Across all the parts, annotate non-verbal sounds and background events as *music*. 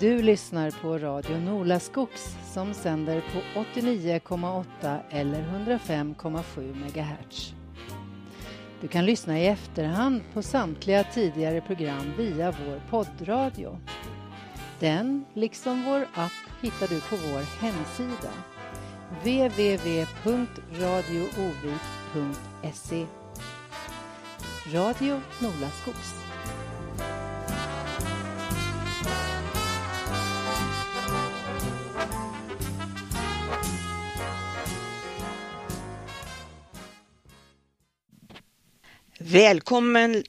Du lyssnar på Radio Nolaskogs som sänder på 89,8 eller 105,7 MHz. Du kan lyssna i efterhand på samtliga tidigare program via vår poddradio. Den, liksom vår app, hittar du på vår hemsida www.radioovik.se Radio Nolaskogs. Välkommen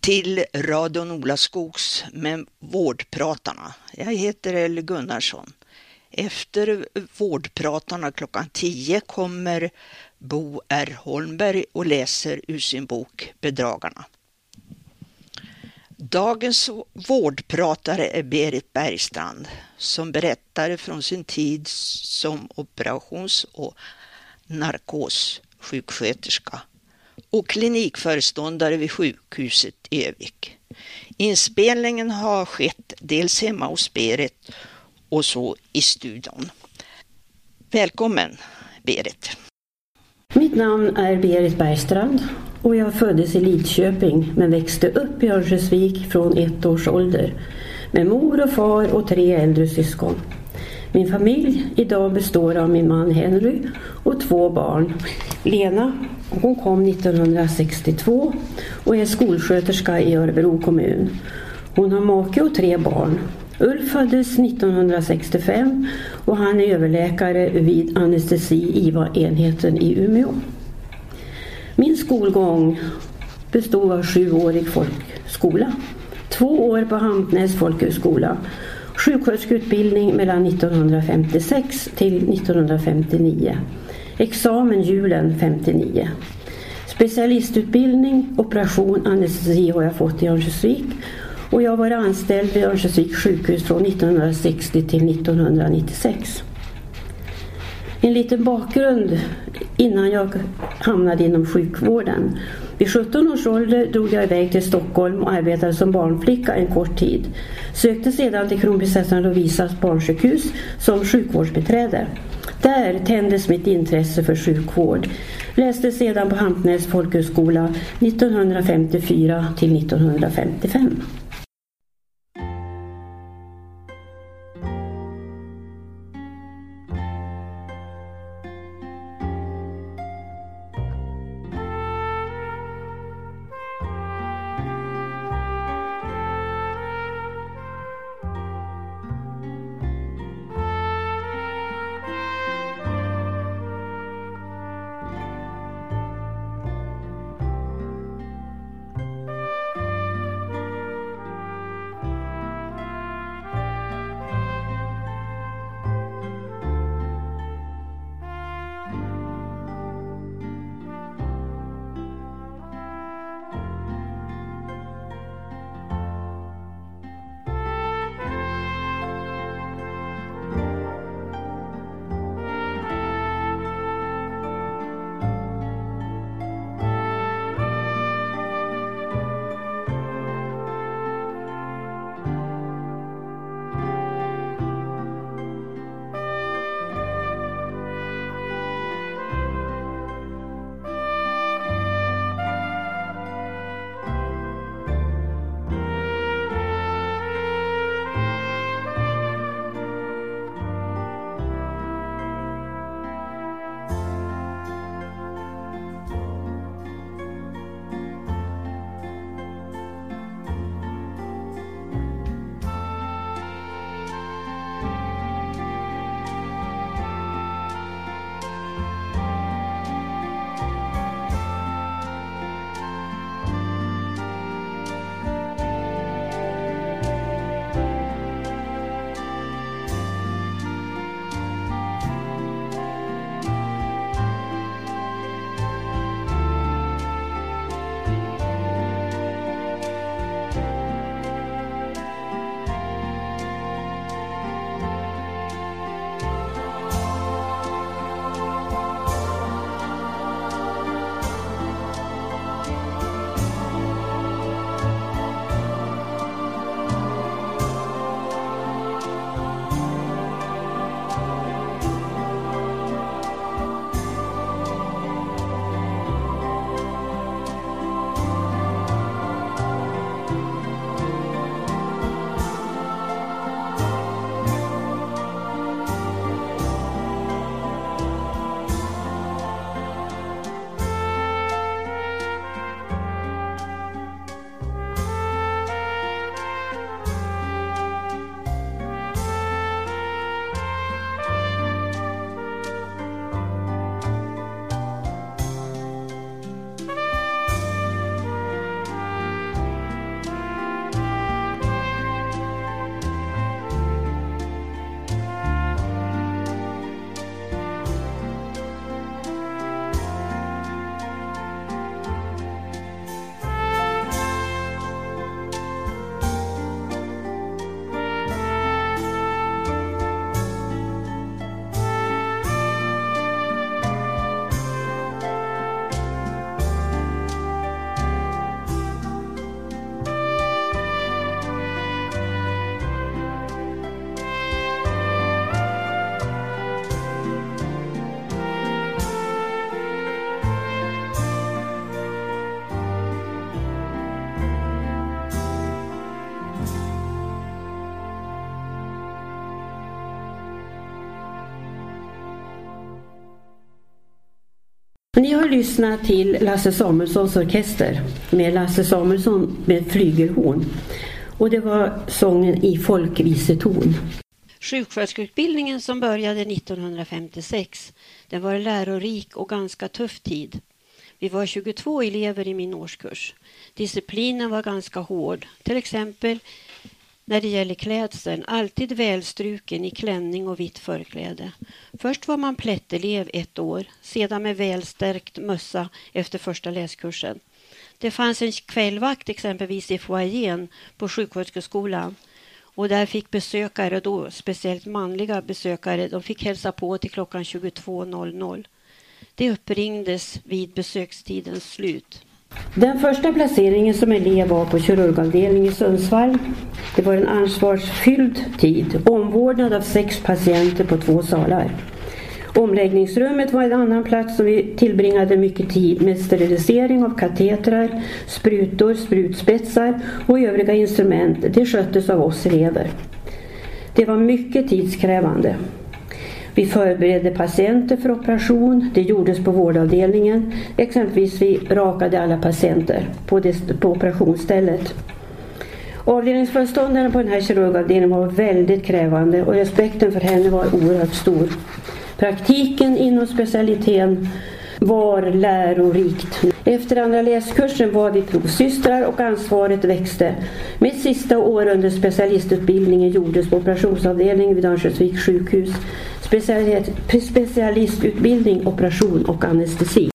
till Radio Nolaskogs med Vårdpratarna. Jag heter Elle Gunnarsson. Efter Vårdpratarna klockan 10 kommer Bo R Holmberg och läser ur sin bok Bedragarna. Dagens vårdpratare är Berit Bergstrand som berättar från sin tid som operations och narkossjuksköterska och klinikföreståndare vid sjukhuset i Övik. Inspelningen har skett dels hemma hos Berit och så i studion. Välkommen Berit! Mitt namn är Berit Bergstrand och jag föddes i Lidköping men växte upp i Örnsköldsvik från ett års ålder med mor och far och tre äldre syskon. Min familj idag består av min man Henry och två barn. Lena, hon kom 1962 och är skolsköterska i Örebro kommun. Hon har make och tre barn. Ulf föddes 1965 och han är överläkare vid anestesi-IVA-enheten i Umeå. Min skolgång bestod av sjuårig folkskola. Två år på Hampnäs folkhögskola Sjuksköterskeutbildning mellan 1956 till 1959. Examen julen 59. Specialistutbildning, operation, anestesi har jag fått i Örnsköldsvik och jag var anställd vid Örnsköldsviks sjukhus från 1960 till 1996. En liten bakgrund innan jag hamnade inom sjukvården. Vid 17 års ålder drog jag iväg till Stockholm och arbetade som barnflicka en kort tid. Sökte sedan till kronprinsessan Lovisas barnsjukhus som sjukvårdsbiträde. Där tändes mitt intresse för sjukvård. Läste sedan på Hampnäs folkhögskola 1954 till 1955. Ni har lyssnat till Lasse Samuelssons orkester med Lasse Samuelsson med flygelhorn. Och det var sången i folkviseton. Sjuksköterskeutbildningen som började 1956 den var en lärorik och ganska tuff tid. Vi var 22 elever i min årskurs. Disciplinen var ganska hård. Till exempel när det gäller klädseln, alltid välstruken i klänning och vitt förkläde. Först var man plättelev ett år, sedan med välstärkt mössa efter första läskursen. Det fanns en kvällvakt exempelvis i foajén på sjuksköterskeskolan och där fick besökare, då speciellt manliga besökare, de fick hälsa på till klockan 22.00. Det uppringdes vid besökstidens slut. Den första placeringen som elev var på kirurgavdelningen i Sundsvall. Det var en ansvarsfylld tid. Omvårdnad av sex patienter på två salar. Omläggningsrummet var en annan plats som vi tillbringade mycket tid med sterilisering av katetrar, sprutor, sprutspetsar och övriga instrument. Det sköttes av oss elever. Det var mycket tidskrävande. Vi förberedde patienter för operation. Det gjordes på vårdavdelningen. Exempelvis vi rakade alla patienter på, det, på operationsstället. Avdelningsföreståndaren på den här kirurgavdelningen var väldigt krävande och respekten för henne var oerhört stor. Praktiken inom specialiteten var lärorikt. Efter andra läskursen var vi provsystrar och ansvaret växte. Mitt sista år under specialistutbildningen gjordes på operationsavdelningen vid Örnsköldsviks sjukhus specialistutbildning, operation och anestesi.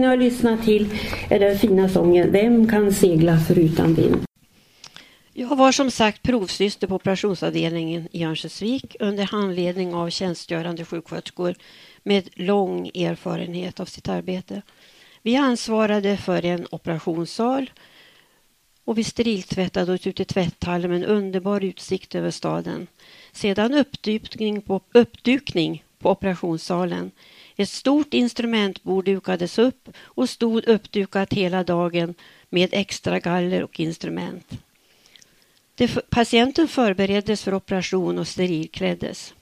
Ni har lyssnat till är den fina sången Vem kan segla förutan vind? Jag var som sagt provsyster på operationsavdelningen i Örnsköldsvik under handledning av tjänstgörande sjuksköterskor med lång erfarenhet av sitt arbete. Vi ansvarade för en operationssal och vi steriltvättade oss ute i tvätthallen med en underbar utsikt över staden. Sedan uppdykning på, uppdukning på operationssalen. Ett stort instrumentbord dukades upp och stod uppdukat hela dagen med extra galler och instrument. Det, patienten förbereddes för operation och sterilkläddes.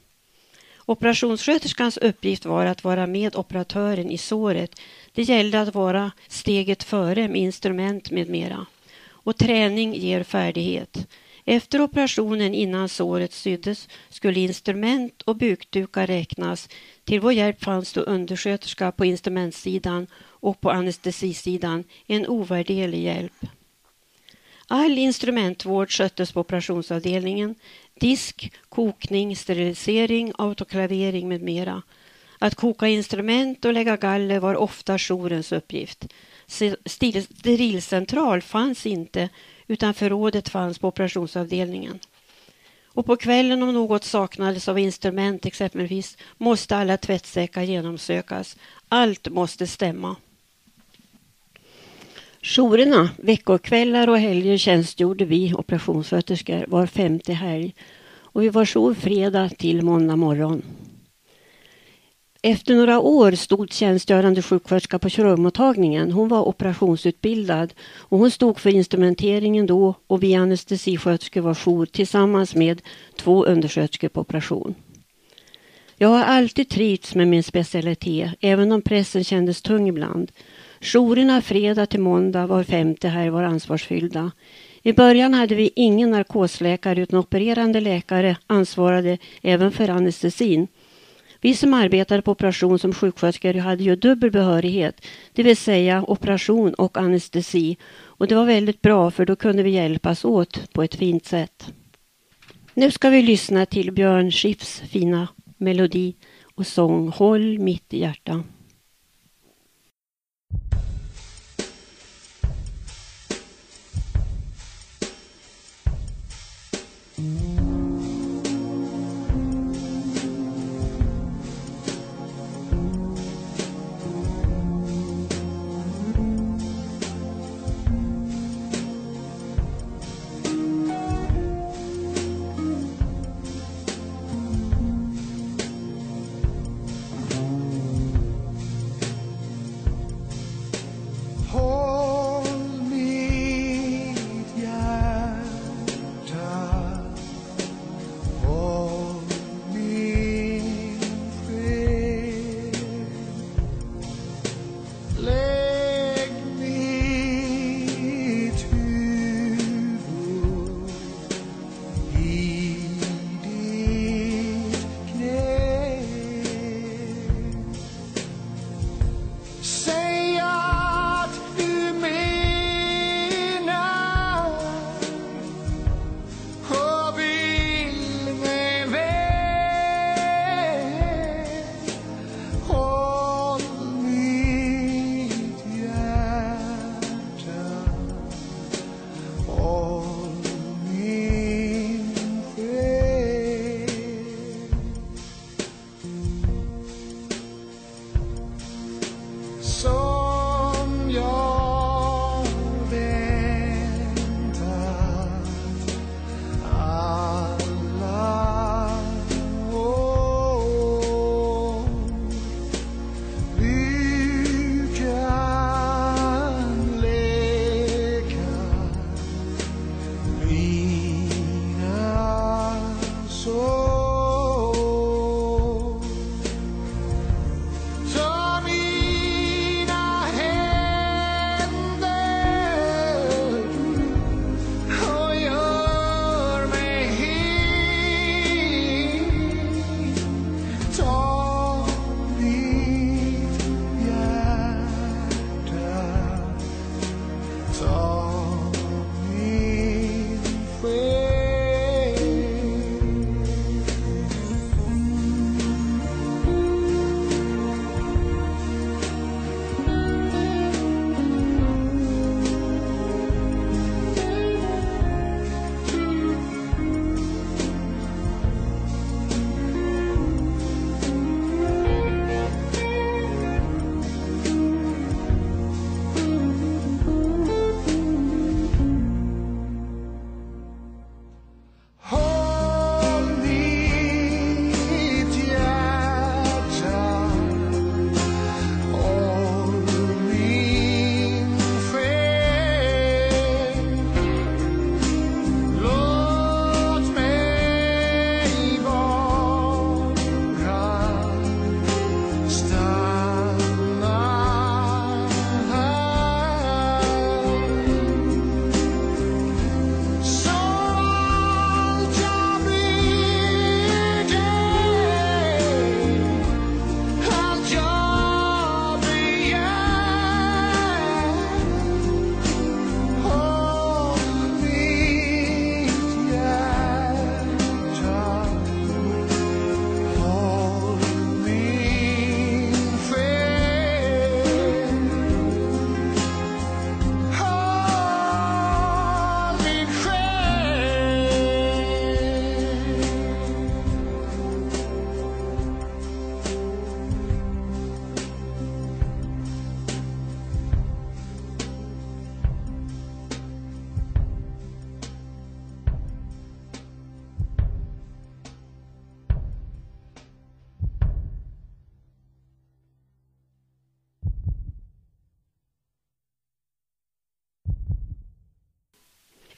Operationssköterskans uppgift var att vara med operatören i såret. Det gällde att vara steget före med instrument med mera. Och träning ger färdighet. Efter operationen innan såret syddes skulle instrument och bukdukar räknas. Till vår hjälp fanns då undersköterska på instrumentsidan och på anestesisidan en ovärderlig hjälp. All instrumentvård sköttes på operationsavdelningen. Disk, kokning, sterilisering, autoklavering med mera. Att koka instrument och lägga galler var ofta jourens uppgift. Sterilcentral fanns inte utan förrådet fanns på operationsavdelningen. Och på kvällen om något saknades av instrument exempelvis måste alla tvättsäckar genomsökas. Allt måste stämma. Jourerna, veckokvällar och helger tjänstgjorde vi operationssköterskor var femte helg och vi var jour fredag till måndag morgon. Efter några år stod tjänstgörande sjuksköterska på kirurgmottagningen. Hon var operationsutbildad och hon stod för instrumenteringen då och vi anestesisköterskor var jour tillsammans med två undersköterskor på operation. Jag har alltid trivts med min specialitet, även om pressen kändes tung ibland. Jourerna fredag till måndag var femte här var ansvarsfyllda. I början hade vi ingen narkosläkare utan opererande läkare ansvarade även för anestesin. Vi som arbetade på operation som sjuksköterskor hade ju dubbel behörighet, det vill säga operation och anestesi. Och det var väldigt bra för då kunde vi hjälpas åt på ett fint sätt. Nu ska vi lyssna till Björn Skifs fina melodi och sång Håll mitt hjärta.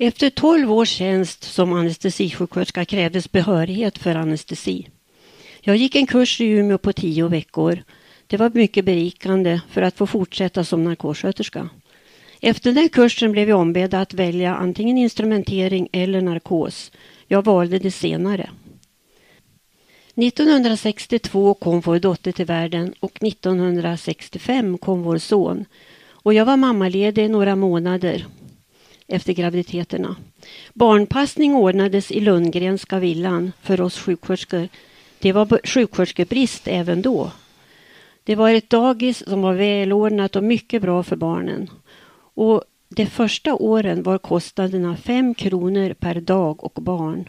Efter 12 års tjänst som anestesisjuksköterska krävdes behörighet för anestesi. Jag gick en kurs i Umeå på tio veckor. Det var mycket berikande för att få fortsätta som narkossköterska. Efter den kursen blev jag ombedd att välja antingen instrumentering eller narkos. Jag valde det senare. 1962 kom vår dotter till världen och 1965 kom vår son. Och jag var mammaledig några månader efter graviditeterna. Barnpassning ordnades i Lundgrenska villan för oss sjuksköterskor. Det var sjuksköterskebrist även då. Det var ett dagis som var välordnat och mycket bra för barnen. Och de första åren var kostnaderna 5 kronor per dag och barn.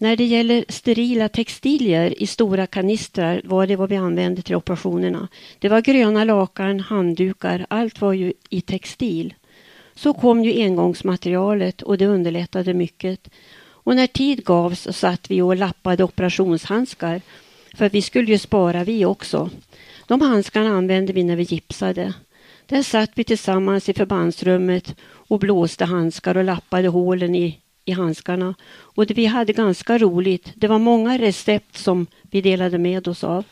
När det gäller sterila textilier i stora kanistrar var det vad vi använde till operationerna. Det var gröna lakan, handdukar, allt var ju i textil. Så kom ju engångsmaterialet och det underlättade mycket. Och när tid gavs så satt vi och lappade operationshandskar. För vi skulle ju spara vi också. De handskarna använde vi när vi gipsade. Där satt vi tillsammans i förbandsrummet och blåste handskar och lappade hålen i, i handskarna. Och det, vi hade ganska roligt. Det var många recept som vi delade med oss av.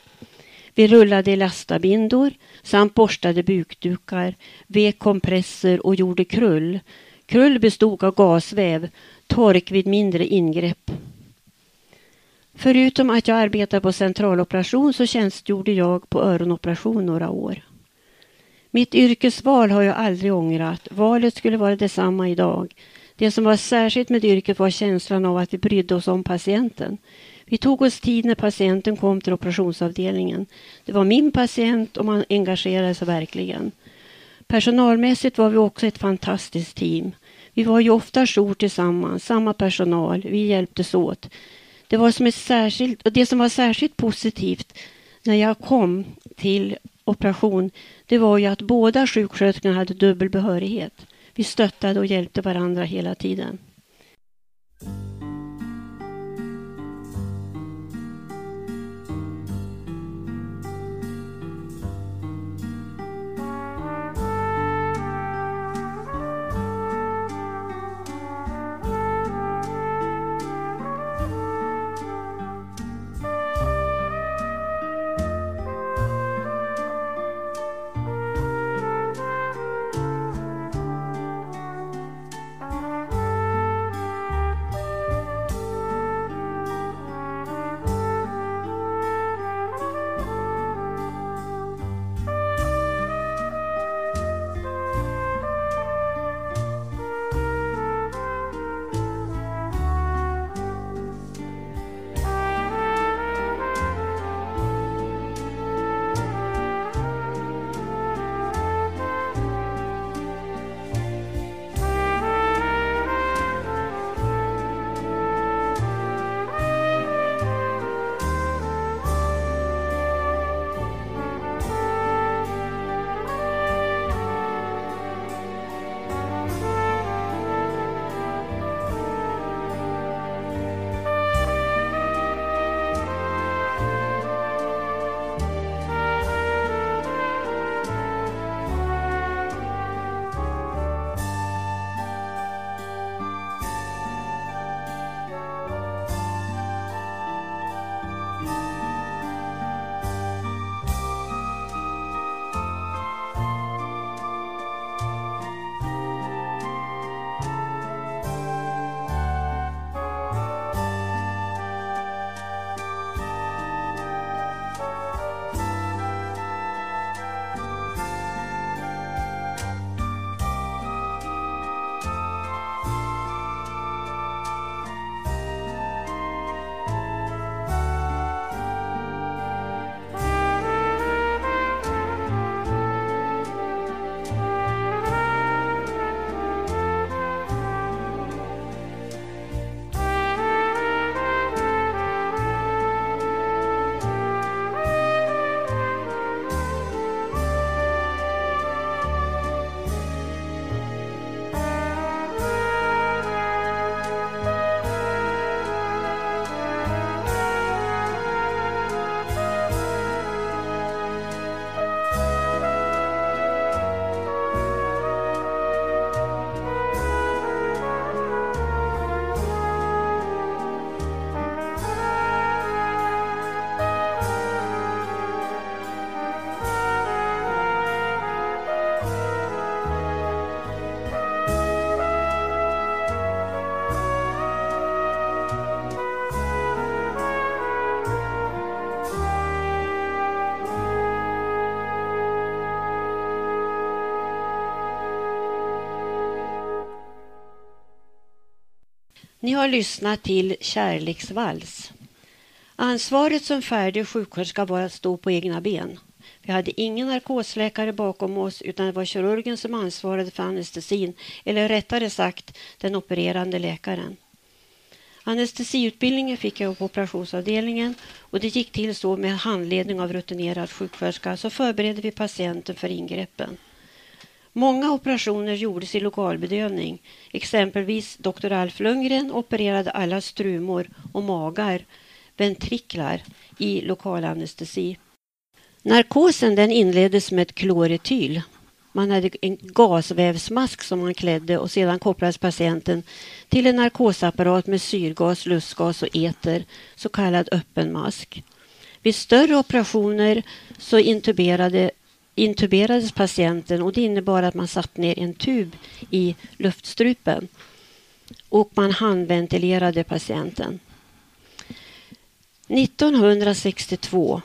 Vi rullade lastabindor samt borstade bukdukar, vek kompresser och gjorde krull. Krull bestod av gasväv, tork vid mindre ingrepp. Förutom att jag arbetade på centraloperation så tjänstgjorde jag på öronoperation några år. Mitt yrkesval har jag aldrig ångrat. Valet skulle vara detsamma idag. Det som var särskilt med yrket var känslan av att vi brydde oss om patienten. Vi tog oss tid när patienten kom till operationsavdelningen. Det var min patient och man engagerade sig verkligen. Personalmässigt var vi också ett fantastiskt team. Vi var ju ofta jour tillsammans, samma personal, vi hjälptes åt. Det, var som ett särskilt, och det som var särskilt positivt när jag kom till operation, det var ju att båda sjuksköterskorna hade dubbel behörighet. Vi stöttade och hjälpte varandra hela tiden. Har lyssnat till Kärleksvals. Ansvaret som färdig sjuksköterska var att stå på egna ben. Vi hade ingen narkosläkare bakom oss utan det var kirurgen som ansvarade för anestesin, eller rättare sagt den opererande läkaren. Anestesiutbildningen fick jag på operationsavdelningen och det gick till så med handledning av rutinerad sjuksköterska så förberedde vi patienten för ingreppen. Många operationer gjordes i lokalbedövning. Exempelvis doktor Alf Lundgren opererade alla strumor och magar, ventriklar, i lokalanestesi. Narkosen den inleddes med kloretyl. Man hade en gasvävsmask som man klädde och sedan kopplades patienten till en narkosapparat med syrgas, lustgas och eter, så kallad öppen mask. Vid större operationer så intuberade, intuberades patienten och det innebar att man satte ner en tub i luftstrupen och man handventilerade patienten. 1962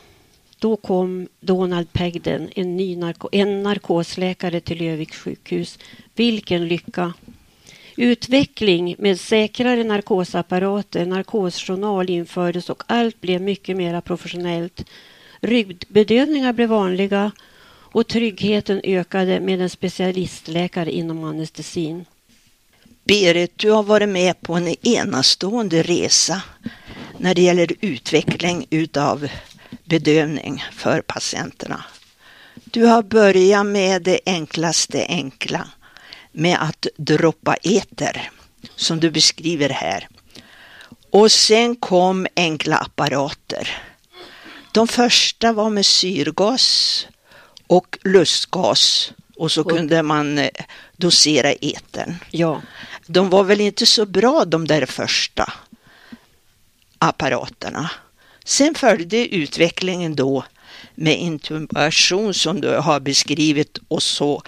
då kom Donald Pegden, en, ny narko en narkosläkare till Löviks sjukhus. Vilken lycka! Utveckling med säkrare narkosapparater, narkosjournal infördes och allt blev mycket mer professionellt. Ryggbedövningar blev vanliga och tryggheten ökade med en specialistläkare inom anestesin. Berit, du har varit med på en enastående resa när det gäller utveckling utav bedövning för patienterna. Du har börjat med det enklaste enkla, med att droppa eter, som du beskriver här. Och sen kom enkla apparater. De första var med syrgas och lustgas och så kunde man eh, dosera etern. Ja. De var väl inte så bra de där första apparaterna. Sen följde utvecklingen då med intubation som du har beskrivit och så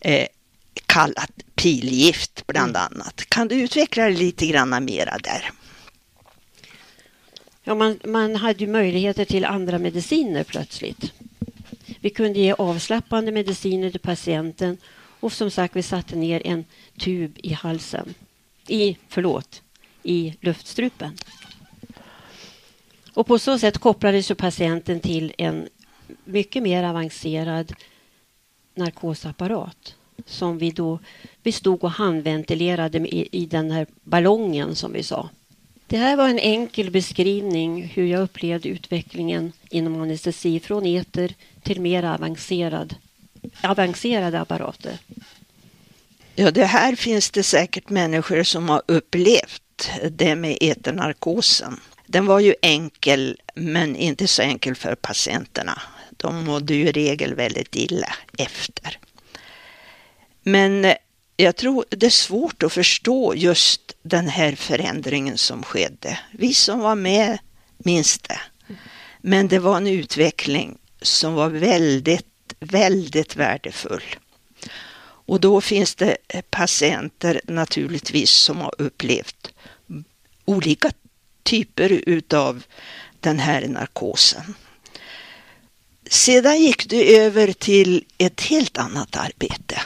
eh, kallat pilgift bland mm. annat. Kan du utveckla lite grann mera där? Ja, man, man hade ju möjligheter till andra mediciner plötsligt. Vi kunde ge avslappande mediciner till patienten och som sagt vi satte ner en tub i halsen. I, förlåt, i luftstrupen. Och på så sätt kopplades ju patienten till en mycket mer avancerad narkosapparat som vi då vi stod och handventilerade i, i den här ballongen som vi sa. Det här var en enkel beskrivning hur jag upplevde utvecklingen inom anestesi från eter till mer avancerad, avancerade apparater. Ja, det här finns det säkert människor som har upplevt det med eternarkosen. Den var ju enkel, men inte så enkel för patienterna. De mådde ju i regel väldigt illa efter. Men jag tror det är svårt att förstå just den här förändringen som skedde. Vi som var med minns det. Men det var en utveckling som var väldigt, väldigt värdefull. Och då finns det patienter naturligtvis som har upplevt olika typer utav den här narkosen. Sedan gick du över till ett helt annat arbete.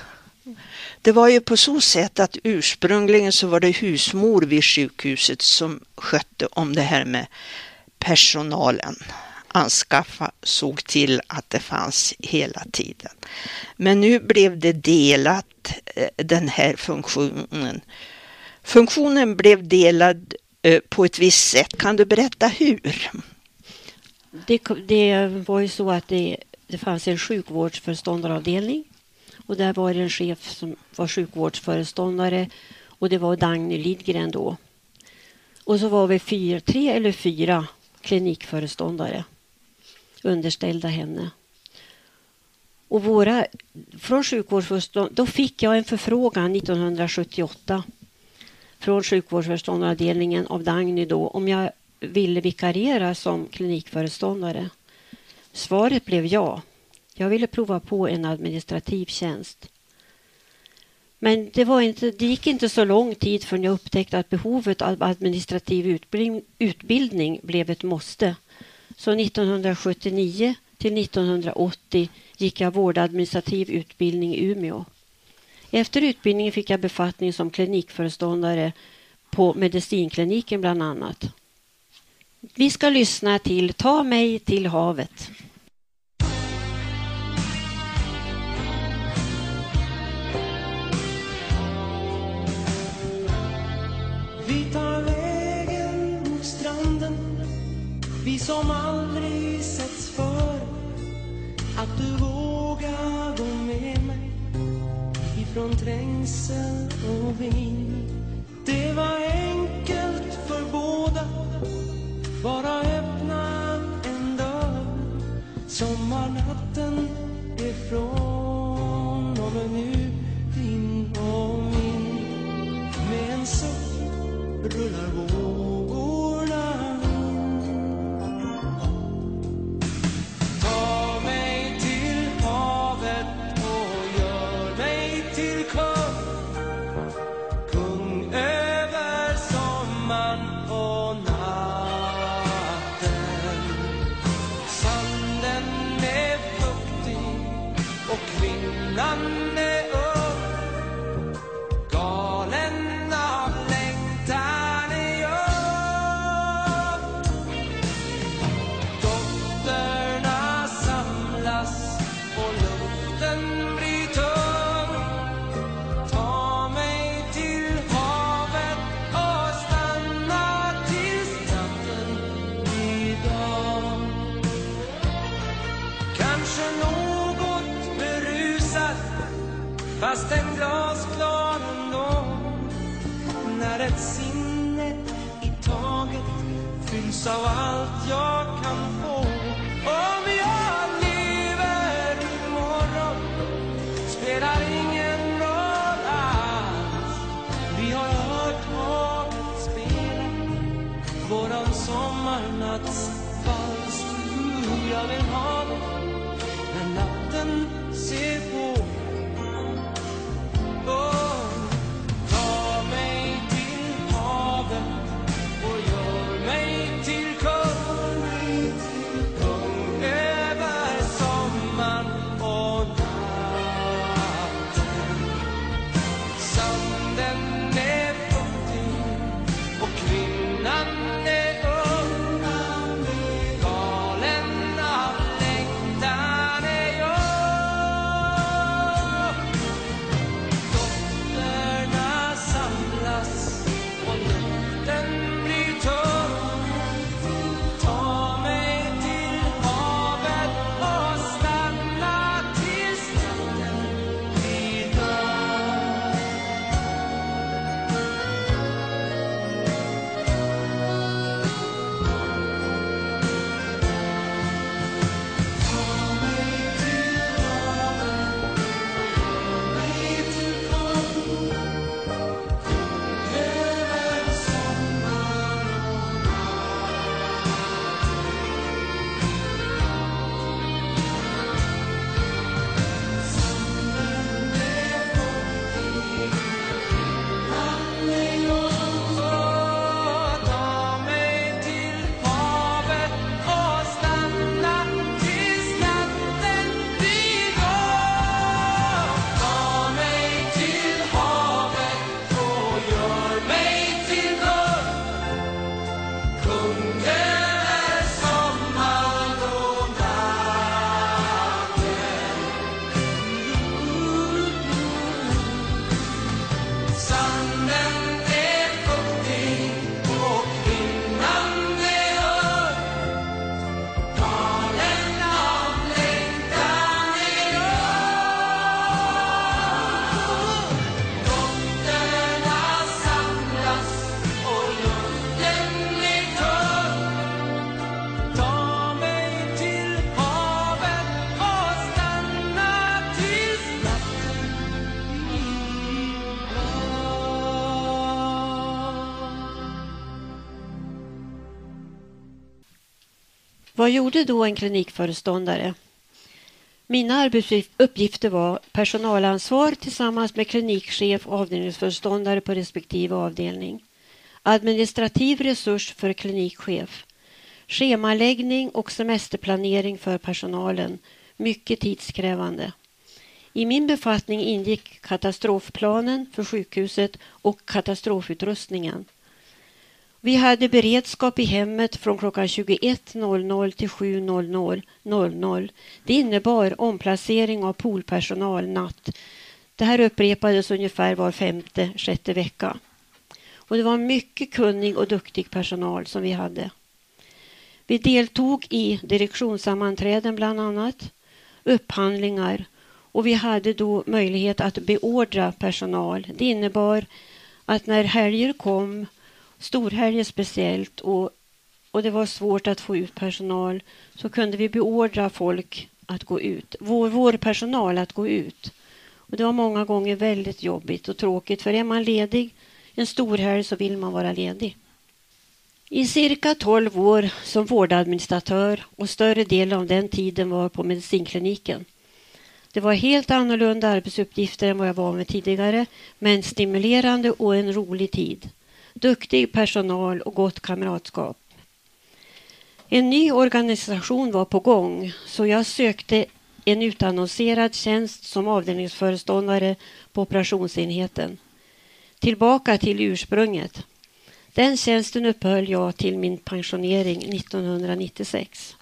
Det var ju på så sätt att ursprungligen så var det husmor vid sjukhuset som skötte om det här med personalen. Anskaffa, såg till att det fanns hela tiden. Men nu blev det delat, eh, den här funktionen. Funktionen blev delad eh, på ett visst sätt. Kan du berätta hur? Det, det var ju så att det, det fanns en sjukvårdsföreståndaravdelning och där var det en chef som var sjukvårdsföreståndare och det var Dagny Lidgren då. Och så var vi fyra, tre eller fyra klinikföreståndare underställda henne. Och våra, från sjukvårdsföreståndare, då fick jag en förfrågan 1978 från sjukvårdsföreståndaravdelningen av Dagny då om jag ville vikariera som klinikföreståndare. Svaret blev ja. Jag ville prova på en administrativ tjänst. Men det, var inte, det gick inte så lång tid förrän jag upptäckte att behovet av administrativ utbildning blev ett måste. Så 1979 till 1980 gick jag vårdadministrativ utbildning i Umeå. Efter utbildningen fick jag befattning som klinikföreståndare på medicinkliniken bland annat. Vi ska lyssna till Ta mig till havet. som aldrig setts för Att du vågar gå med mig ifrån trängsel och vind. Det var enkelt för båda. Bara öppna en dörr. Sommarnatten är från och med nu din och min. Med en suck rullar vår finlandais. Vad gjorde då en klinikföreståndare? Mina arbetsuppgifter var personalansvar tillsammans med klinikchef och avdelningsföreståndare på respektive avdelning. Administrativ resurs för klinikchef. Schemaläggning och semesterplanering för personalen. Mycket tidskrävande. I min befattning ingick katastrofplanen för sjukhuset och katastrofutrustningen. Vi hade beredskap i hemmet från klockan 21.00 till 7.00. Det innebar omplacering av poolpersonal natt. Det här upprepades ungefär var femte, sjätte vecka. Och det var mycket kunnig och duktig personal som vi hade. Vi deltog i direktionssammanträden bland annat, upphandlingar och vi hade då möjlighet att beordra personal. Det innebar att när helger kom, storhelger speciellt, och, och det var svårt att få ut personal så kunde vi beordra folk att gå ut, vår, vår personal att gå ut. Och det var många gånger väldigt jobbigt och tråkigt för är man ledig en storhelg så vill man vara ledig. I cirka 12 år som vårdadministratör och större delen av den tiden var på medicinkliniken. Det var helt annorlunda arbetsuppgifter än vad jag var med tidigare, men stimulerande och en rolig tid. Duktig personal och gott kamratskap. En ny organisation var på gång, så jag sökte en utannonserad tjänst som avdelningsföreståndare på operationsenheten. Tillbaka till ursprunget. Den tjänsten upphöll jag till min pensionering 1996.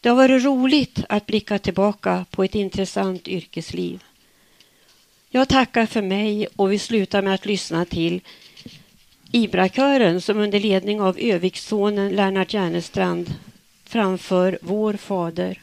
Det har varit roligt att blicka tillbaka på ett intressant yrkesliv. Jag tackar för mig och vi slutar med att lyssna till Ibrakören som under ledning av Övikssonen Lennart Järnestrand framför Vår Fader.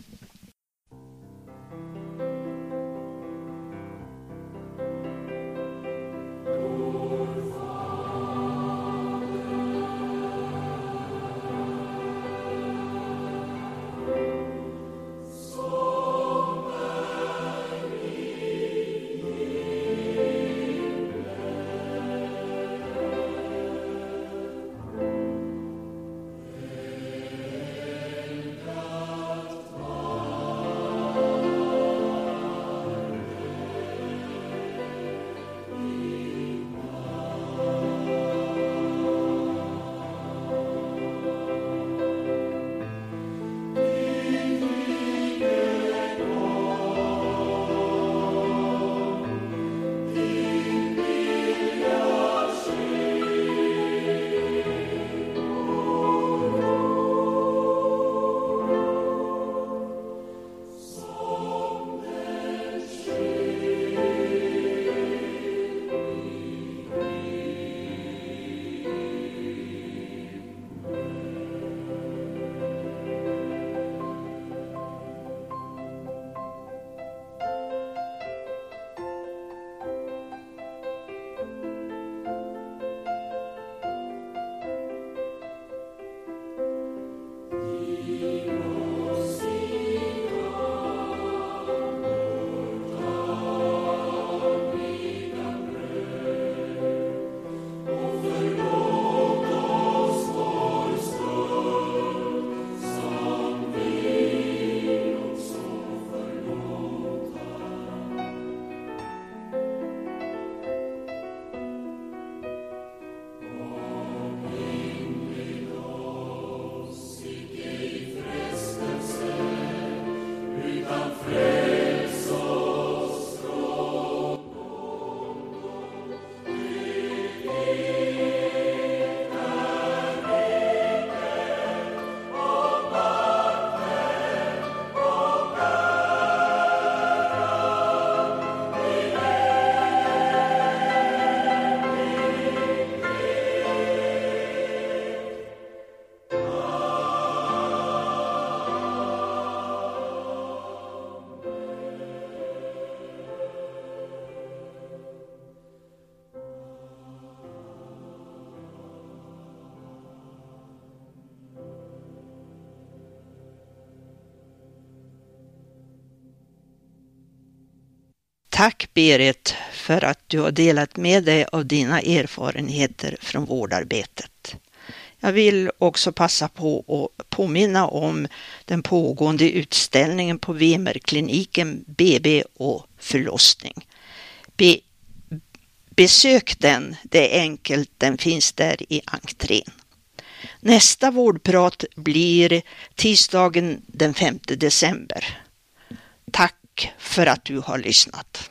Tack Berit för att du har delat med dig av dina erfarenheter från vårdarbetet. Jag vill också passa på att påminna om den pågående utställningen på Vemerkliniken BB och förlossning. Be besök den, det är enkelt, den finns där i entrén. Nästa vårdprat blir tisdagen den 5 december. Tack för att du har lyssnat.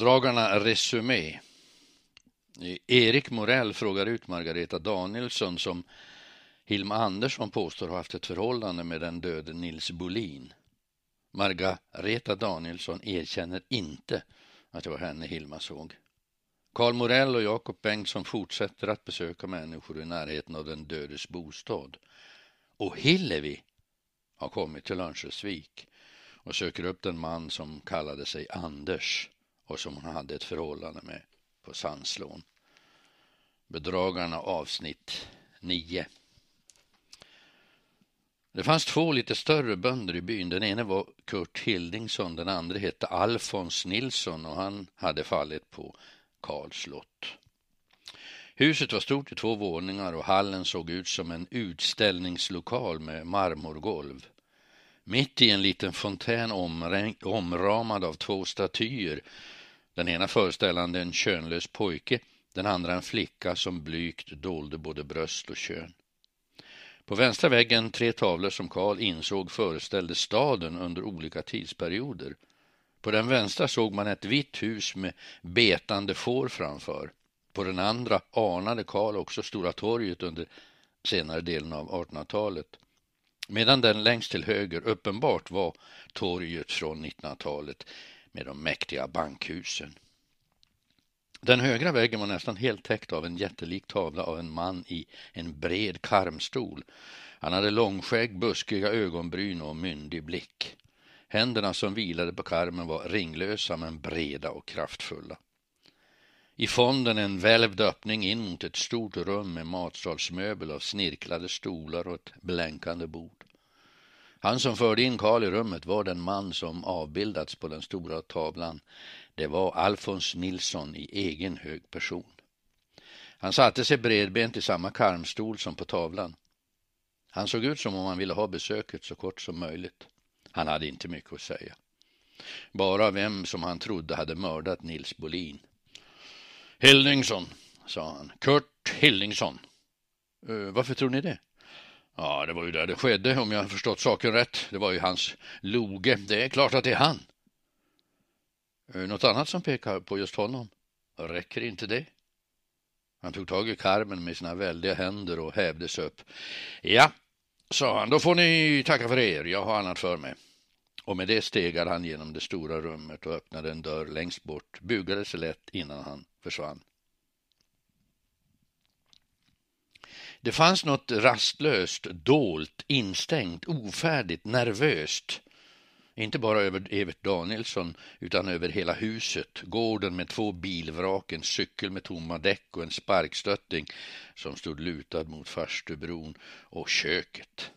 Föredragarna Resumé. Erik Morell frågar ut Margareta Danielsson som Hilma Andersson påstår har haft ett förhållande med den döde Nils Bolin. Margareta Danielsson erkänner inte att det var henne Hilma såg. Karl Morell och Jakob Bengtsson fortsätter att besöka människor i närheten av den dödes bostad. Och Hillevi har kommit till Örnsköldsvik och söker upp den man som kallade sig Anders och som hon hade ett förhållande med på Sandslån. Bedragarna avsnitt 9. Det fanns två lite större bönder i byn. Den ene var Kurt Hildingsson, den andra hette Alfons Nilsson och han hade fallit på Karls slott. Huset var stort i två våningar och hallen såg ut som en utställningslokal med marmorgolv. Mitt i en liten fontän omramad av två statyer, den ena föreställande en könlös pojke, den andra en flicka som blygt dolde både bröst och kön. På vänstra väggen tre tavlor som Karl insåg föreställde staden under olika tidsperioder. På den vänstra såg man ett vitt hus med betande får framför. På den andra anade Karl också Stora torget under senare delen av 1800-talet. Medan den längst till höger uppenbart var torget från 1900-talet med de mäktiga bankhusen. Den högra väggen var nästan helt täckt av en jättelik tavla av en man i en bred karmstol. Han hade långskägg, buskiga ögonbryn och myndig blick. Händerna som vilade på karmen var ringlösa men breda och kraftfulla. I fonden en välvd öppning in mot ett stort rum med matsalsmöbel av snirklade stolar och ett blänkande bord. Han som förde in Karl i rummet var den man som avbildats på den stora tavlan. Det var Alfons Nilsson i egen hög person. Han satte sig bredbent i samma karmstol som på tavlan. Han såg ut som om han ville ha besöket så kort som möjligt. Han hade inte mycket att säga. Bara vem som han trodde hade mördat Nils Bolin. Hildingsson, sa han. Kurt Hildingsson. Uh, eh, varför tror ni det? Ja, det var ju där det skedde, om jag förstått saken rätt. Det var ju hans loge. Det är klart att det är han. Något annat som pekar på just honom? Räcker inte det? Han tog tag i karmen med sina väldiga händer och hävdes upp. Ja, sa han, då får ni tacka för er. Jag har annat för mig. Och med det stegade han genom det stora rummet och öppnade en dörr längst bort, bugade sig lätt innan han försvann. Det fanns något rastlöst, dolt, instängt, ofärdigt, nervöst. Inte bara över Evert Danielsson utan över hela huset, gården med två bilvrak, en cykel med tomma däck och en sparkstötting som stod lutad mot farstubron och köket.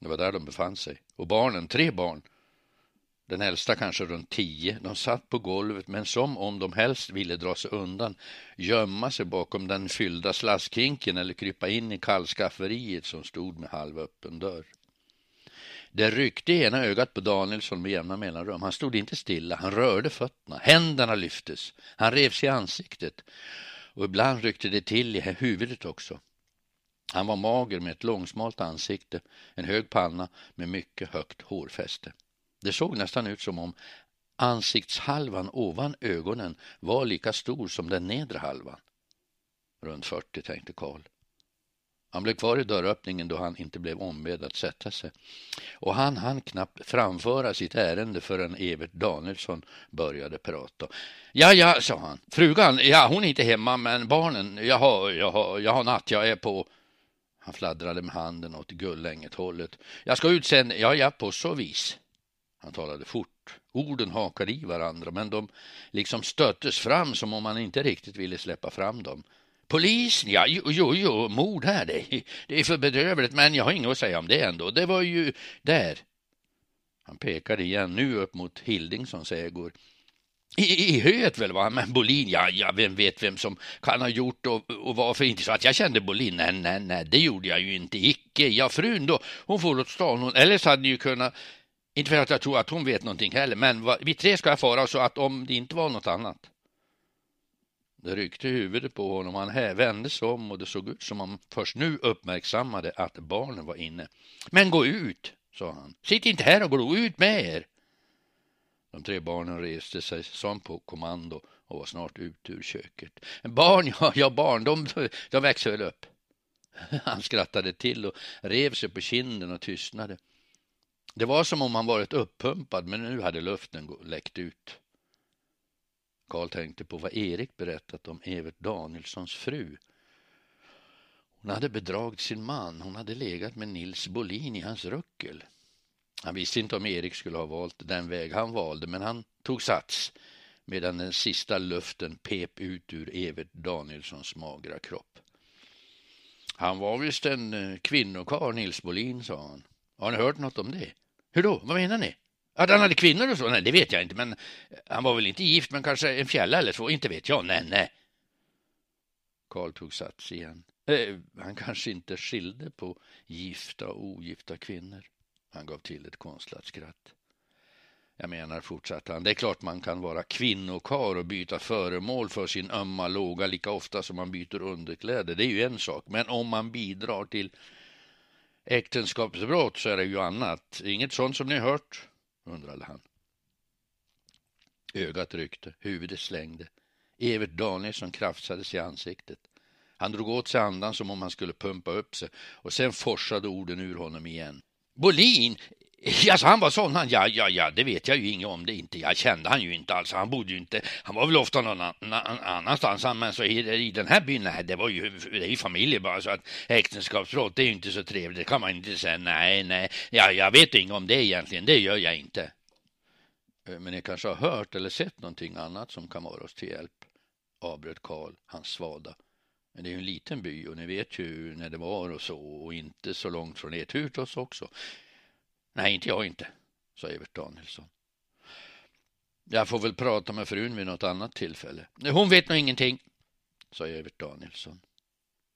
Det var där de befann sig. Och barnen, tre barn, den äldsta kanske runt tio, de satt på golvet men som om de helst ville dra sig undan, gömma sig bakom den fyllda slaskhinken eller krypa in i kallskafferiet som stod med halvöppen dörr. Det ryckte i ena ögat på Danielsson med jämna mellanrum. Han stod inte stilla, han rörde fötterna, händerna lyftes, han rev sig i ansiktet och ibland ryckte det till i huvudet också. Han var mager med ett långsmalt ansikte, en hög panna med mycket högt hårfäste. Det såg nästan ut som om ansiktshalvan ovan ögonen var lika stor som den nedre halvan. Runt 40 tänkte Karl. Han blev kvar i dörröppningen då han inte blev ombedd att sätta sig. Och han hann knappt framföra sitt ärende förrän Evert Danielsson började prata. Ja, ja, sa han. Frugan, ja, hon är inte hemma, men barnen, jag har, jag har, jag har natt, jag är på... Han fladdrade med handen åt Gullänget-hållet. Jag ska ut sen, ja, ja, på så vis. Han talade fort. Orden hakade i varandra, men de liksom stöttes fram som om man inte riktigt ville släppa fram dem. Polisen, ja, jo, jo, jo mord här, det, det är för bedrövligt, men jag har inget att säga om det ändå. Det var ju där. Han pekade igen, nu upp mot Hildingssons ägor. I, i höet väl, va? Men Bolin, ja, ja, vem vet vem som kan ha gjort och, och varför inte så att jag kände Bolin? Nej, nej, nej, det gjorde jag ju inte, icke. Ja, frun då, hon for åt stan, hon, eller så hade ni ju kunnat inte för att jag tror att hon vet någonting heller, men vi tre ska fara så att om det inte var något annat. Det ryckte huvudet på honom, han vände sig om och det såg ut som om han först nu uppmärksammade att barnen var inne. Men gå ut, sa han. Sitt inte här och gå ut med er. De tre barnen reste sig som på kommando och var snart ute ur köket. Barn, ja, ja barn, de, de växer väl upp. *laughs* Han skrattade till och rev sig på kinden och tystnade. Det var som om han varit uppumpad, men nu hade luften läckt ut. Karl tänkte på vad Erik berättat om Evert Danielssons fru. Hon hade bedragit sin man, hon hade legat med Nils Bolin i hans ruckel. Han visste inte om Erik skulle ha valt den väg han valde, men han tog sats medan den sista luften pep ut ur Evert Danielssons magra kropp. Han var visst en eh, kvinnokarl, Nils Bolin, sa han. Har ni hört något om det? Hur då? Vad menar ni? Att han hade kvinnor och så? Nej, det vet jag inte, men eh, han var väl inte gift, men kanske en fjälla eller två, inte vet jag. Nej, nej. Karl tog sats igen. Eh, han kanske inte skilde på gifta och ogifta kvinnor. Han gav till ett konstlat skratt. Jag menar, fortsatte han, det är klart man kan vara kvinnokar och byta föremål för sin ömma låga lika ofta som man byter underkläder. Det är ju en sak. Men om man bidrar till äktenskapsbrott så är det ju annat. Inget sånt som ni hört? undrade han. Ögat ryckte, huvudet slängde. Evert Danielsson krafsades i ansiktet. Han drog åt sig andan som om han skulle pumpa upp sig och sen forsade orden ur honom igen. Bolin, *laughs* Alltså han var sån han, ja, ja, ja, det vet jag ju inget om det inte. Jag kände han ju inte alls. Han bodde ju inte, han var väl ofta någon annanstans. Men så i, i den här byn, nej, det var ju, det är ju familj bara så att äktenskapsbrott, det är ju inte så trevligt. Det kan man inte säga. Nej, nej, ja, jag vet inget om det egentligen. Det gör jag inte. Eh, men ni kanske har hört eller sett någonting annat som kan vara oss till hjälp? Avbröt Karl, hans svada. Men det är ju en liten by och ni vet ju när det var och så och inte så långt från ert hus också. Nej, inte jag inte, sa Evert Danielsson. Jag får väl prata med frun vid något annat tillfälle. Hon vet nog ingenting, sa Evert Danielsson.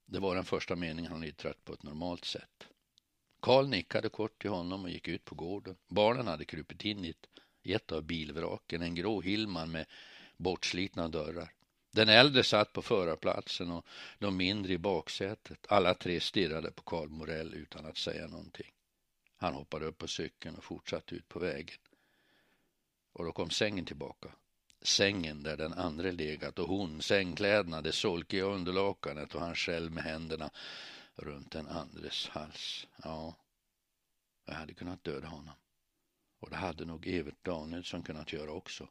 Det var den första meningen han yttrat på ett normalt sätt. Karl nickade kort till honom och gick ut på gården. Barnen hade krupit in i ett, i ett av bilvraken, en grå Hillman med bortslitna dörrar. Den äldre satt på förarplatsen och de mindre i baksätet. Alla tre stirrade på Karl Morell utan att säga någonting. Han hoppade upp på cykeln och fortsatte ut på vägen. Och då kom sängen tillbaka. Sängen där den andra legat och hon, sängkläderna, det solkiga underlakanet och han själv med händerna runt den andres hals. Ja, jag hade kunnat döda honom. Och det hade nog Evert Danielsson kunnat göra också.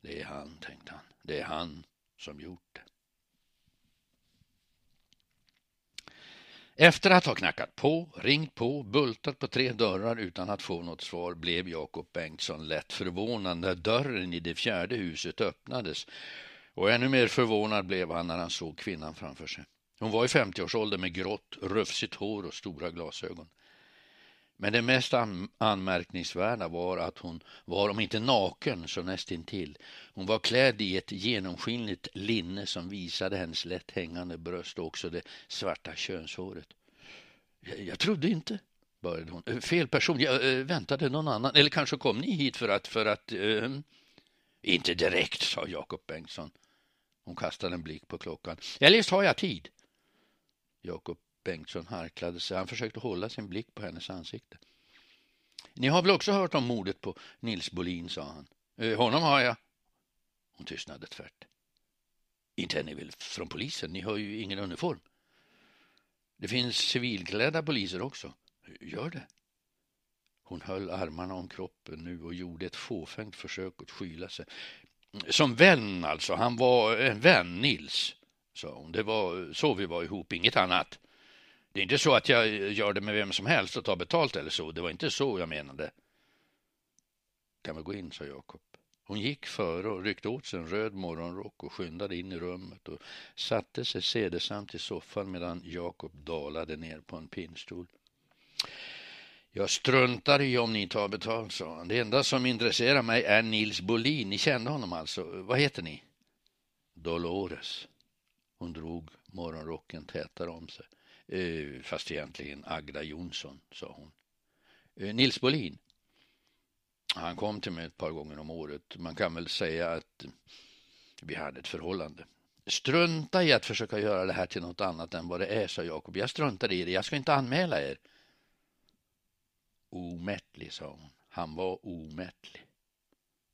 Det är han, tänkte han. Det är han som gjort det. Efter att ha knackat på, ringt på, bultat på tre dörrar utan att få något svar blev Jakob Bengtsson lätt förvånad när dörren i det fjärde huset öppnades. Och ännu mer förvånad blev han när han såg kvinnan framför sig. Hon var i 50-årsåldern med grått, rufsigt hår och stora glasögon. Men det mest anmärkningsvärda var att hon var, om inte naken, så nästintill. Hon var klädd i ett genomskinligt linne som visade hennes lätt hängande bröst och också det svarta könshåret. Jag, trodde inte, började hon. Eh, fel person, jag äh, väntade någon annan. Eller kanske kom ni hit för att... För att äh... Inte direkt, sa Jakob Bengtsson. Hon kastade en blick på klockan. Eljest har jag tid. Jakob Bengtsson harklade sig. Han försökte hålla sin blick på hennes ansikte. Ni har väl också hört om mordet på Nils Bolin, sa han. Eh, honom har jag. Hon tystnade tvärt. Inte är ni väl från polisen? Ni har ju ingen uniform. Det finns civilklädda poliser också. Gör det? Hon höll armarna om kroppen nu och gjorde ett fåfängt försök att skyla sig. Som vän alltså. Han var en vän, Nils, sa hon. Det var så vi var ihop, inget annat. Det är inte så att jag gör det med vem som helst och tar betalt eller så. Det var inte så jag menade. Kan vi gå in, sa Jakob. Hon gick före och ryckte åt sig en röd morgonrock och skyndade in i rummet och satte sig sedesamt i soffan medan Jakob dalade ner på en pinnstol. Jag struntar i om ni tar betalt, sa han. Det enda som intresserar mig är Nils Bolin. Ni kände honom alltså. Vad heter ni? Dolores. Hon drog morgonrocken tätare om sig. Eh, fast egentligen Agda Jonsson, sa hon. Eh, Nils Bolin. Han kom till mig ett par gånger om året. Man kan väl säga att vi hade ett förhållande. Strunta i att försöka göra det här till något annat än vad det är, sa Jakob. Jag struntar i det. Jag ska inte anmäla er. Omättlig, sa hon. Han var omättlig.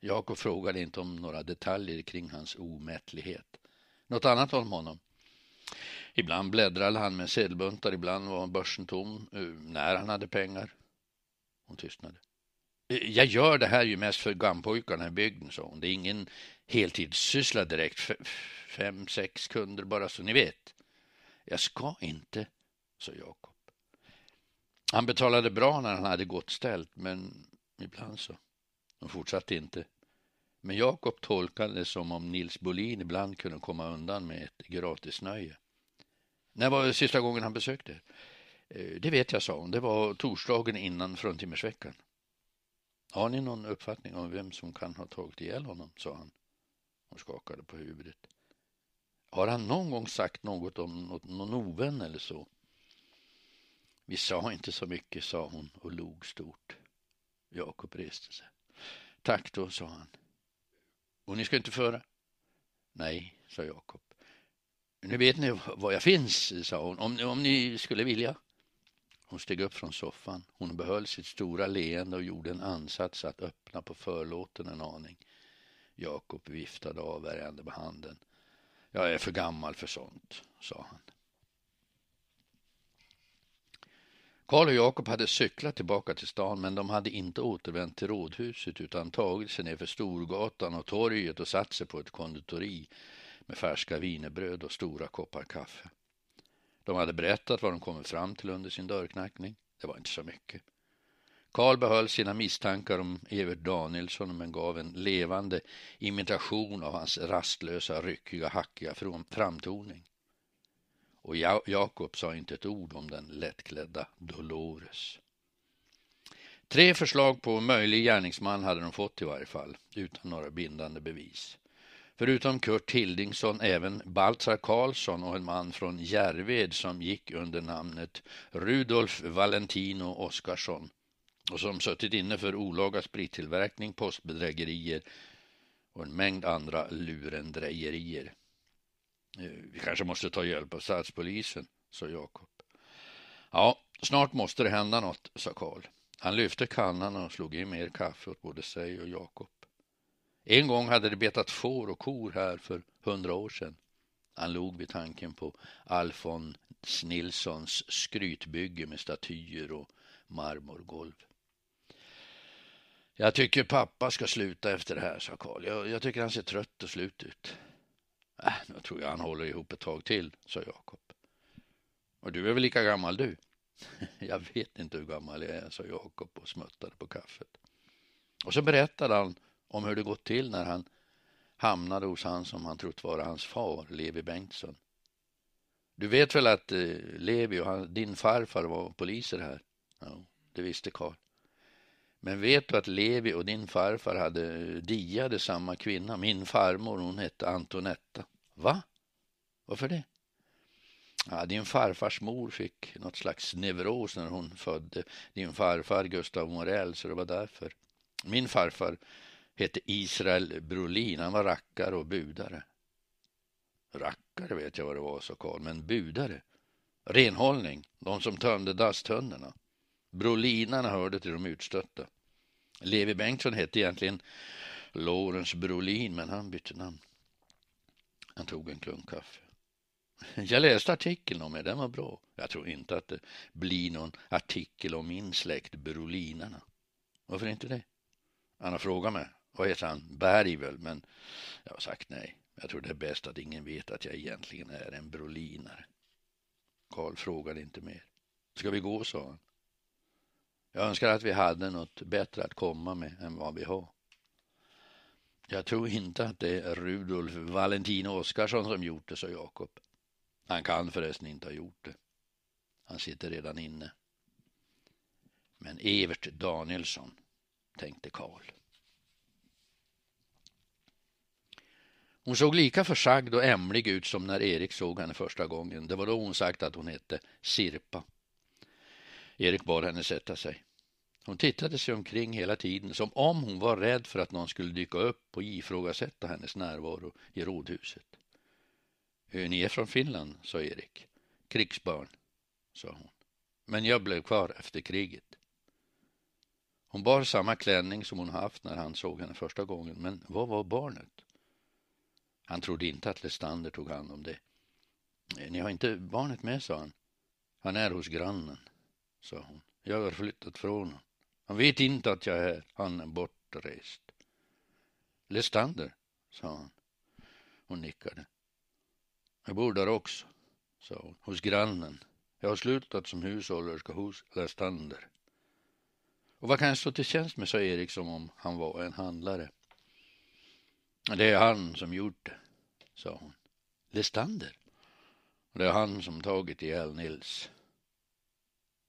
Jakob frågade inte om några detaljer kring hans omättlighet. Något annat om honom? Ibland bläddrade han med sedelbuntar, ibland var börsen tom, eh, när han hade pengar. Hon tystnade. Jag gör det här ju mest för gammpojkarna i bygden, sa hon. Det är ingen heltidssyssla direkt. fem, sex kunder bara så ni vet. Jag ska inte, sa Jakob. Han betalade bra när han hade gott ställt, men ibland så. De fortsatte inte. Men Jakob tolkade det som om Nils Bolin ibland kunde komma undan med ett gratisnöje. När var det sista gången han besökte? Eh, det vet jag, sa hon. Det var torsdagen innan fruntimmersveckan. Har ni någon uppfattning om vem som kan ha tagit ihjäl honom? sa han. Hon skakade på huvudet. Har han någon gång sagt något om något, någon ovän eller så? Vi sa inte så mycket, sa hon och log stort. Jakob reste sig. Tack då, sa han. Och ni ska inte föra? Nej, sa Jakob. Nu vet ni var jag finns, sa hon, om, om ni skulle vilja. Hon steg upp från soffan. Hon behöll sitt stora leende och gjorde en ansats att öppna på förlåten en aning. Jakob viftade avvärjande med handen. Jag är för gammal för sånt, sa han. Karl och Jakob hade cyklat tillbaka till stan men de hade inte återvänt till rådhuset utan tagit sig ner för Storgatan och torget och satt sig på ett konditori med färska vinerbröd och stora koppar kaffe. De hade berättat vad de kommit fram till under sin dörrknackning. Det var inte så mycket. Karl behöll sina misstankar om Evert Danielsson men gav en levande imitation av hans rastlösa, ryckiga, hackiga framtoning. Och Jakob sa inte ett ord om den lättklädda Dolores. Tre förslag på möjlig gärningsman hade de fått i varje fall, utan några bindande bevis. Förutom Kurt Hildingsson även Baltzar Karlsson och en man från Järved som gick under namnet Rudolf Valentino Oskarsson och som suttit inne för olaga sprittillverkning, postbedrägerier och en mängd andra lurendrejerier. Eh, vi kanske måste ta hjälp av statspolisen, sa Jakob. Ja, snart måste det hända något, sa Karl. Han lyfte kannan och slog i mer kaffe åt både sig och Jakob. En gång hade det betat får och kor här för hundra år sedan. Han log vid tanken på Alfons Nilssons skrytbygge med statyer och marmorgolv. Jag tycker pappa ska sluta efter det här, sa Karl. Jag, jag, tycker han ser trött och slut ut. Äh, nu tror jag han håller ihop ett tag till, sa Jakob. Och du är väl lika gammal du? *laughs* jag vet inte hur gammal jag är, sa Jakob och smuttade på kaffet. Och så berättade han om hur det gått till när han hamnade hos han som han trott vara hans far, Levi Bengtsson. Du vet väl att eh, Levi och han, din farfar var poliser här? Ja, det visste Karl. Men vet du att Levi och din farfar hade eh, diade samma kvinna? Min farmor, hon hette Antonetta. Va? Varför det? Ja, din farfars mor fick något slags neuros när hon födde din farfar Gustav Morell, så det var därför. Min farfar hette Israel Brolin. Han var rackare och budare. Rackare vet jag vad det var, sa Karl, men budare? Renhållning, de som tömde dastunnorna. Brolinarna hörde till de utstötta. Levi Bengtsson hette egentligen Lorentz Brolin, men han bytte namn. Han tog en klunk kaffe. Jag läste artikeln om er, den var bra. Jag tror inte att det blir någon artikel om min släkt Brolinarna. Varför inte det? Han har frågat mig vad heter han, Berg väl, men jag har sagt nej. Jag tror det är bäst att ingen vet att jag egentligen är en brolinare. Karl frågade inte mer. Ska vi gå, sa han. Jag önskar att vi hade något bättre att komma med än vad vi har. Jag tror inte att det är Rudolf Valentin Oskarsson som gjort det, sa Jakob. Han kan förresten inte ha gjort det. Han sitter redan inne. Men Evert Danielsson, tänkte Karl. Hon såg lika försagd och ämlig ut som när Erik såg henne första gången. Det var då hon sagt att hon hette Sirpa. Erik bad henne sätta sig. Hon tittade sig omkring hela tiden som om hon var rädd för att någon skulle dyka upp och ifrågasätta hennes närvaro i rådhuset. Ni är från Finland, sa Erik. Krigsbarn, sa hon. Men jag blev kvar efter kriget. Hon bar samma klänning som hon haft när han såg henne första gången, men vad var barnet? Han trodde inte att Lestander tog hand om det. Eh, ni har inte barnet med, sa han. Han är hos grannen, sa hon. Jag har flyttat från honom. Han vet inte att jag är här. Han är bortrest. Lestander, sa han. Hon nickade. Jag bor där också, sa hon. Hos grannen. Jag har slutat som hushållerska hos Lestander. Och vad kan jag stå till tjänst med, sa Erik som om han var en handlare. Det är han som gjort det, sa hon. Lestander? Det är han som tagit ihjäl Nils.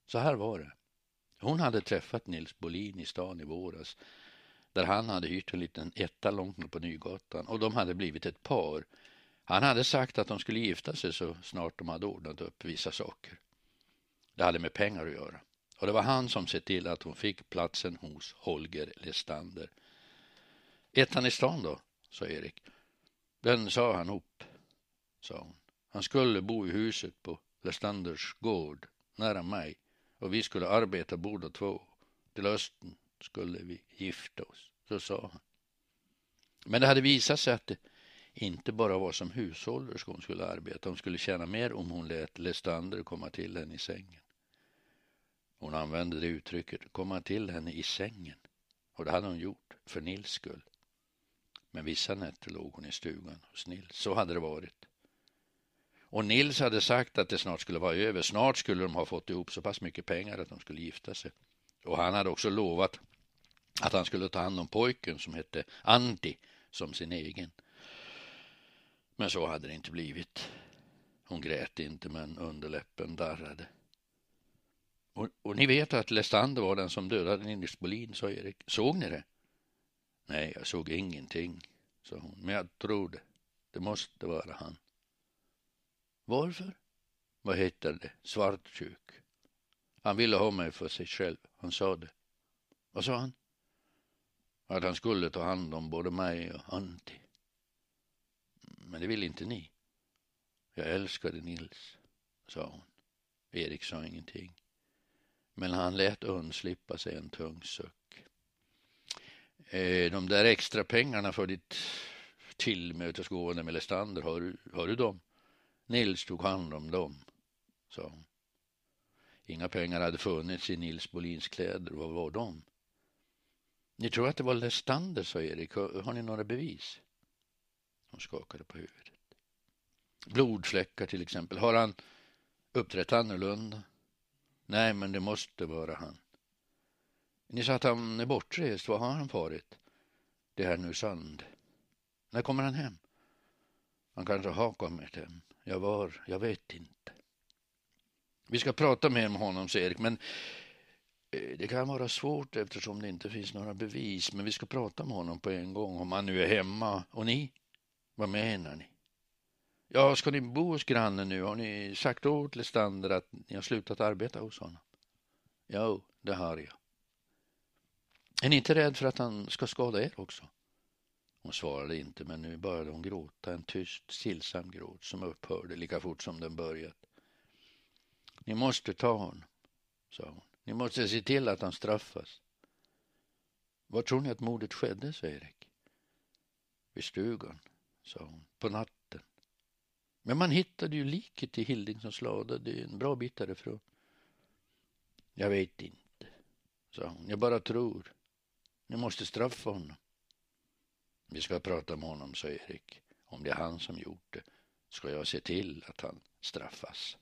Så här var det. Hon hade träffat Nils Bolin i stan i våras där han hade hyrt en liten etta långt på Nygatan och de hade blivit ett par. Han hade sagt att de skulle gifta sig så snart de hade ordnat upp vissa saker. Det hade med pengar att göra. Och det var han som sett till att hon fick platsen hos Holger Lestander. Ettan i stan då, sa Erik. Den sa han upp, sa hon. Han skulle bo i huset på Lestanders gård, nära mig, och vi skulle arbeta båda två. Till hösten skulle vi gifta oss, så sa han. Men det hade visat sig att det inte bara var som hushållerska hon skulle arbeta. Hon skulle tjäna mer om hon lät Lestander komma till henne i sängen. Hon använde det uttrycket, komma till henne i sängen. Och det hade hon gjort, för Nils skull. Men vissa nätter låg hon i stugan hos Nils. Så hade det varit. Och Nils hade sagt att det snart skulle vara över. Snart skulle de ha fått ihop så pass mycket pengar att de skulle gifta sig. Och han hade också lovat att han skulle ta hand om pojken som hette Antti som sin egen. Men så hade det inte blivit. Hon grät inte men underläppen darrade. Och, och ni vet att Lestander var den som dödade Nils Bolin, sa Erik. Såg ni det? Nej, jag såg ingenting, sa hon. Men jag tror det. Det måste vara han. Varför? Vad heter det? Svartsjuk. Han ville ha mig för sig själv. Han sa det. Vad sa han? Att han skulle ta hand om både mig och Antti. Men det vill inte ni. Jag älskade Nils, sa hon. Erik sa ingenting. Men han lät undslippa sig en tung suck. Eh, de där extra pengarna för ditt tillmötesgående med Lestander, har du, du dem? Nils tog hand om dem, sa hon. Inga pengar hade funnits i Nils Bolins kläder. Vad var de? Ni tror att det var Lestander, sa Erik. Har ni några bevis? Hon skakade på huvudet. Blodfläckar till exempel. Har han uppträtt annorlunda? Nej, men det måste vara han. Ni sa att han är bortrest. Var har han farit? Det är nu sand. När kommer han hem? Han kanske har kommit hem. Jag var, jag vet inte. Vi ska prata mer med honom, säger Erik, men eh, det kan vara svårt eftersom det inte finns några bevis. Men vi ska prata med honom på en gång om han nu är hemma. Och ni? Vad menar ni? Ja, ska ni bo hos grannen nu? Har ni sagt åt Lestander att ni har slutat arbeta hos honom? Jo, det har jag. Är ni inte rädd för att han ska skada er också? Hon svarade inte, men nu började hon gråta, en tyst, stillsam gråt som upphörde lika fort som den börjat. Ni måste ta honom, sa hon. Ni måste se till att han straffas. Var tror ni att mordet skedde, sa Erik. Vid stugan, sa hon, på natten. Men man hittade ju liket i Hildingssons lada, det är en bra bit därifrån. Jag vet inte, sa hon. Jag bara tror. Ni måste straffa honom. Vi ska prata med honom, sa Erik. Om det är han som gjort det ska jag se till att han straffas.